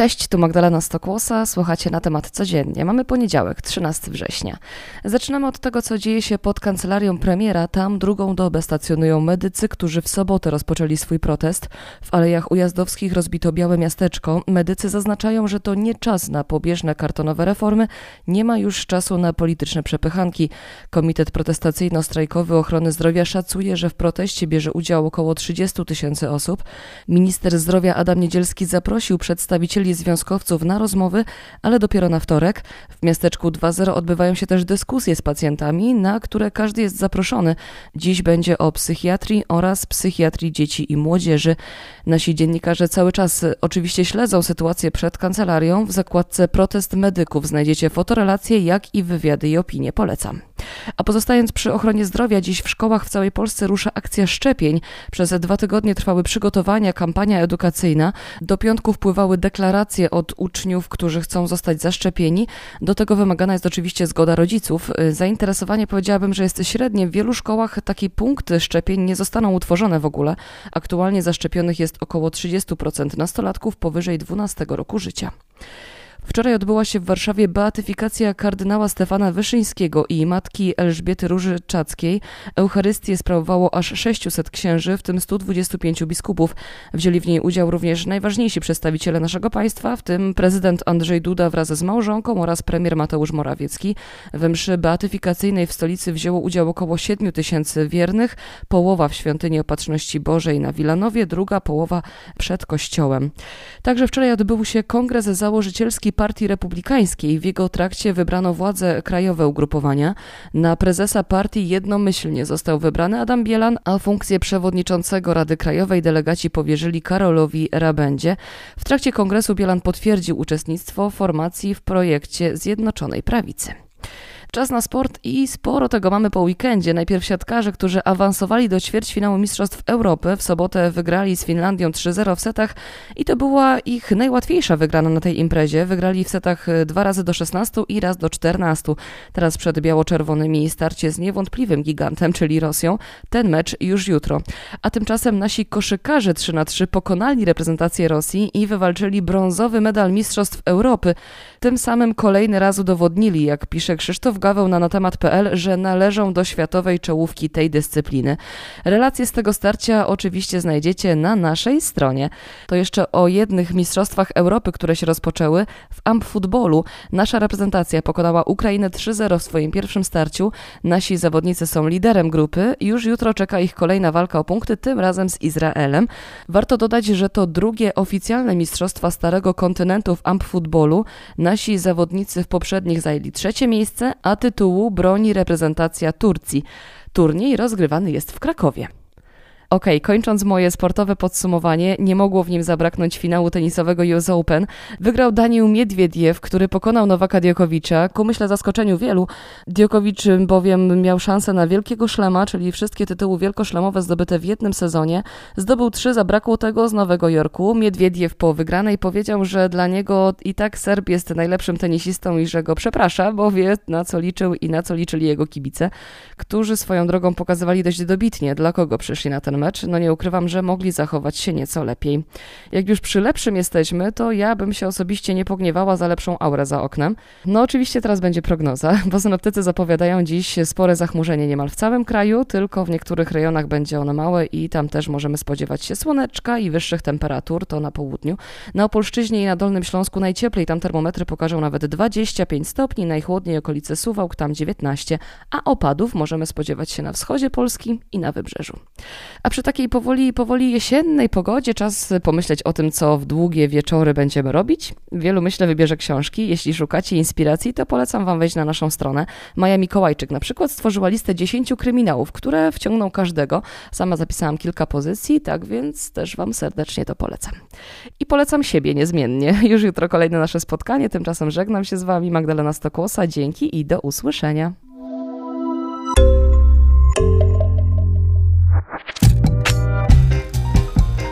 Cześć, tu Magdalena Stokłosa, słuchacie na temat codziennie. Mamy poniedziałek, 13 września. Zaczynamy od tego, co dzieje się pod kancelarią premiera. Tam drugą dobę stacjonują medycy, którzy w sobotę rozpoczęli swój protest. W Alejach Ujazdowskich rozbito białe miasteczko. Medycy zaznaczają, że to nie czas na pobieżne kartonowe reformy, nie ma już czasu na polityczne przepychanki. Komitet Protestacyjno-Strajkowy Ochrony Zdrowia szacuje, że w proteście bierze udział około 30 tysięcy osób. Minister zdrowia Adam Niedzielski zaprosił przedstawicieli związkowców na rozmowy, ale dopiero na wtorek. W miasteczku 2.0 odbywają się też dyskusje z pacjentami, na które każdy jest zaproszony. Dziś będzie o psychiatrii oraz psychiatrii dzieci i młodzieży. Nasi dziennikarze cały czas oczywiście śledzą sytuację przed kancelarią. W zakładce protest medyków znajdziecie fotorelacje, jak i wywiady i opinie. Polecam. A pozostając przy ochronie zdrowia, dziś w szkołach w całej Polsce rusza akcja szczepień. Przez dwa tygodnie trwały przygotowania, kampania edukacyjna. Do piątku wpływały deklaracje od uczniów, którzy chcą zostać zaszczepieni. Do tego wymagana jest oczywiście zgoda rodziców. Zainteresowanie powiedziałabym, że jest średnie. W wielu szkołach takie punkty szczepień nie zostaną utworzone w ogóle. Aktualnie zaszczepionych jest około 30% nastolatków powyżej 12 roku życia. Wczoraj odbyła się w Warszawie beatyfikacja kardynała Stefana Wyszyńskiego i matki Elżbiety Róży Czackiej. Eucharystię sprawowało aż 600 księży, w tym 125 biskupów. Wzięli w niej udział również najważniejsi przedstawiciele naszego państwa, w tym prezydent Andrzej Duda wraz z małżonką oraz premier Mateusz Morawiecki. We mszy beatyfikacyjnej w stolicy wzięło udział około 7 tysięcy wiernych, połowa w Świątyni Opatrzności Bożej na Wilanowie, druga połowa przed kościołem. Także wczoraj odbył się kongres założycielski Partii Republikańskiej. W jego trakcie wybrano władze krajowe ugrupowania. Na prezesa partii jednomyślnie został wybrany Adam Bielan, a funkcję przewodniczącego Rady Krajowej delegaci powierzyli Karolowi Rabendzie. W trakcie kongresu Bielan potwierdził uczestnictwo formacji w projekcie Zjednoczonej Prawicy. Czas na sport i sporo tego mamy po weekendzie. Najpierw siatkarze, którzy awansowali do ćwierćfinału Mistrzostw Europy. W sobotę wygrali z Finlandią 3-0 w setach i to była ich najłatwiejsza wygrana na tej imprezie. Wygrali w setach dwa razy do 16 i raz do 14. Teraz przed biało-czerwonymi starcie z niewątpliwym gigantem, czyli Rosją. Ten mecz już jutro. A tymczasem nasi koszykarze 3 na 3 pokonali reprezentację Rosji i wywalczyli brązowy medal Mistrzostw Europy. Tym samym kolejny raz udowodnili, jak pisze Krzysztof Na natemat.pl, że należą do światowej czołówki tej dyscypliny. Relacje z tego starcia oczywiście znajdziecie na naszej stronie. To jeszcze o jednych mistrzostwach Europy, które się rozpoczęły. W amp-futbolu nasza reprezentacja pokonała Ukrainę 3-0 w swoim pierwszym starciu. Nasi zawodnicy są liderem grupy. Już jutro czeka ich kolejna walka o punkty, tym razem z Izraelem. Warto dodać, że to drugie oficjalne mistrzostwa Starego Kontynentu w amp-futbolu. Nasi zawodnicy w poprzednich zajęli trzecie miejsce, a tytułu broni reprezentacja Turcji. Turniej rozgrywany jest w Krakowie. Ok, kończąc moje sportowe podsumowanie, nie mogło w nim zabraknąć finału tenisowego US Open. Wygrał Daniel Miedwiediew, który pokonał Nowaka Diokowicza, ku myślę zaskoczeniu wielu. Diokowicz bowiem miał szansę na wielkiego szlema, czyli wszystkie tytuły wielkoszlemowe zdobyte w jednym sezonie. Zdobył trzy, zabrakło tego z Nowego Jorku. Miedwiediew po wygranej powiedział, że dla niego i tak Serb jest najlepszym tenisistą i że go przeprasza, bo wie na co liczył i na co liczyli jego kibice, którzy swoją drogą pokazywali dość dobitnie, dla kogo przyszli na ten mecz, no nie ukrywam, że mogli zachować się nieco lepiej. Jak już przy lepszym jesteśmy, to ja bym się osobiście nie pogniewała za lepszą aurę za oknem. No oczywiście teraz będzie prognoza, bo synoptycy zapowiadają dziś spore zachmurzenie niemal w całym kraju, tylko w niektórych rejonach będzie ono małe i tam też możemy spodziewać się słoneczka i wyższych temperatur, to na południu. Na Opolszczyźnie i na Dolnym Śląsku najcieplej, tam termometry pokażą nawet 25 stopni, najchłodniej okolice Suwałk, tam 19, a opadów możemy spodziewać się na wschodzie Polski i na wybrzeżu. A przy przy takiej powoli, powoli jesiennej pogodzie czas pomyśleć o tym, co w długie wieczory będziemy robić. Wielu, myślę, wybierze książki. Jeśli szukacie inspiracji, to polecam Wam wejść na naszą stronę. Maja Mikołajczyk na przykład stworzyła listę 10 kryminałów, które wciągną każdego. Sama zapisałam kilka pozycji, tak więc też Wam serdecznie to polecam. I polecam siebie niezmiennie. Już jutro kolejne nasze spotkanie. Tymczasem żegnam się z Wami, Magdalena Stokłosa. Dzięki i do usłyszenia.